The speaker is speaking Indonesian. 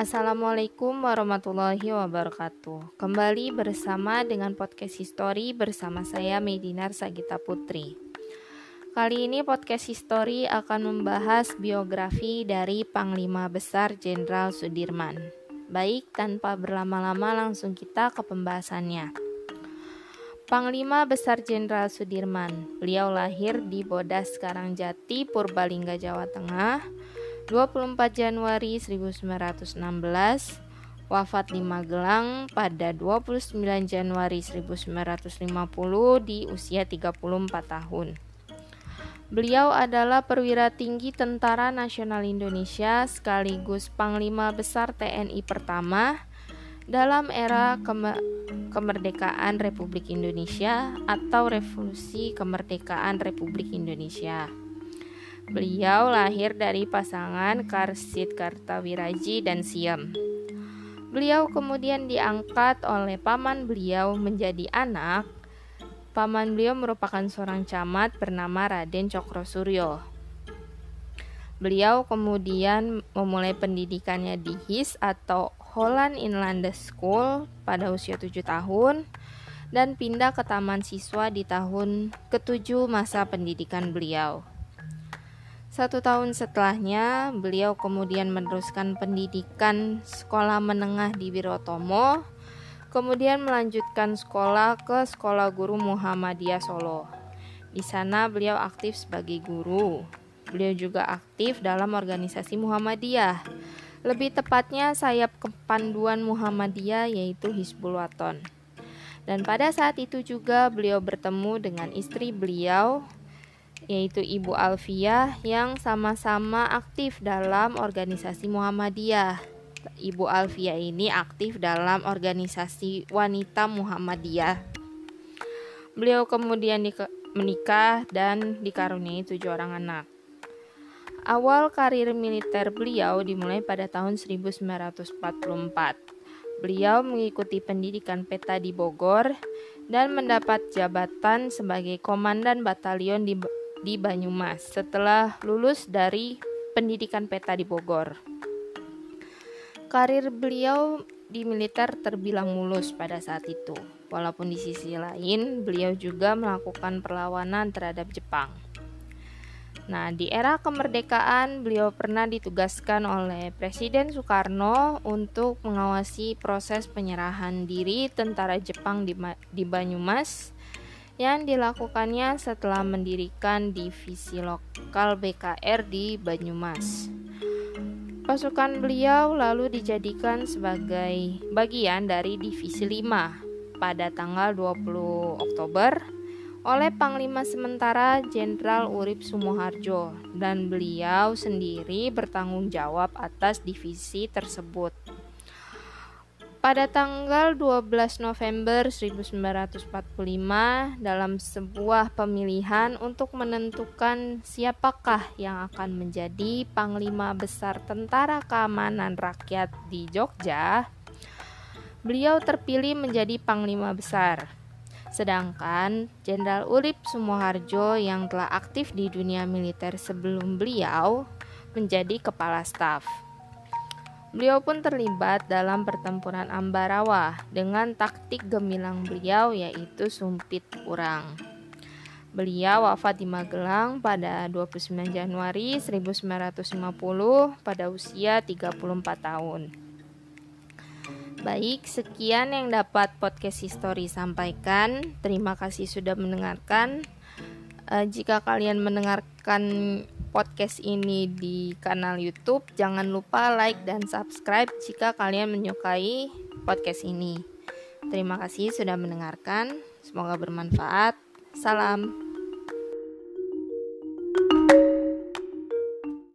Assalamualaikum warahmatullahi wabarakatuh. Kembali bersama dengan podcast History bersama saya Medinar Sagita Putri. Kali ini podcast History akan membahas biografi dari Panglima Besar Jenderal Sudirman. Baik, tanpa berlama-lama langsung kita ke pembahasannya. Panglima Besar Jenderal Sudirman. Beliau lahir di Bodas Karangjati, Purbalingga, Jawa Tengah 24 Januari 1916, wafat di Magelang pada 29 Januari 1950 di usia 34 tahun. Beliau adalah perwira tinggi Tentara Nasional Indonesia sekaligus Panglima Besar TNI pertama dalam era kemerdekaan Republik Indonesia atau Revolusi Kemerdekaan Republik Indonesia. Beliau lahir dari pasangan Karsit Kartawiraji dan Siem. Beliau kemudian diangkat oleh paman beliau menjadi anak. Paman beliau merupakan seorang camat bernama Raden Cokro Suryo. Beliau kemudian memulai pendidikannya di HIS atau Holland Inland School pada usia 7 tahun dan pindah ke taman siswa di tahun ketujuh masa pendidikan beliau. Satu tahun setelahnya, beliau kemudian meneruskan pendidikan sekolah menengah di Wirotomo, kemudian melanjutkan sekolah ke Sekolah Guru Muhammadiyah Solo. Di sana beliau aktif sebagai guru. Beliau juga aktif dalam organisasi Muhammadiyah. Lebih tepatnya sayap kepanduan Muhammadiyah yaitu Hizbul Waton. Dan pada saat itu juga beliau bertemu dengan istri beliau yaitu Ibu Alfia yang sama-sama aktif dalam organisasi Muhammadiyah. Ibu Alfia ini aktif dalam organisasi wanita Muhammadiyah. Beliau kemudian menikah dan dikaruniai tujuh orang anak. Awal karir militer beliau dimulai pada tahun 1944. Beliau mengikuti pendidikan peta di Bogor dan mendapat jabatan sebagai komandan batalion di di Banyumas setelah lulus dari pendidikan peta di Bogor. Karir beliau di militer terbilang mulus pada saat itu, walaupun di sisi lain beliau juga melakukan perlawanan terhadap Jepang. Nah, di era kemerdekaan beliau pernah ditugaskan oleh Presiden Soekarno untuk mengawasi proses penyerahan diri tentara Jepang di, di Banyumas yang dilakukannya setelah mendirikan divisi lokal BKR di Banyumas. Pasukan beliau lalu dijadikan sebagai bagian dari divisi 5 pada tanggal 20 Oktober oleh Panglima Sementara Jenderal Urip Sumoharjo dan beliau sendiri bertanggung jawab atas divisi tersebut. Pada tanggal 12 November 1945 dalam sebuah pemilihan untuk menentukan siapakah yang akan menjadi panglima besar Tentara Keamanan Rakyat di Jogja, beliau terpilih menjadi panglima besar. Sedangkan Jenderal Urip Sumoharjo yang telah aktif di dunia militer sebelum beliau menjadi kepala staf. Beliau pun terlibat dalam pertempuran Ambarawa dengan taktik gemilang beliau yaitu sumpit kurang. Beliau wafat di Magelang pada 29 Januari 1950 pada usia 34 tahun. Baik, sekian yang dapat podcast history sampaikan. Terima kasih sudah mendengarkan. Uh, jika kalian mendengarkan podcast ini di kanal YouTube, jangan lupa like dan subscribe jika kalian menyukai podcast ini. Terima kasih sudah mendengarkan. Semoga bermanfaat. Salam.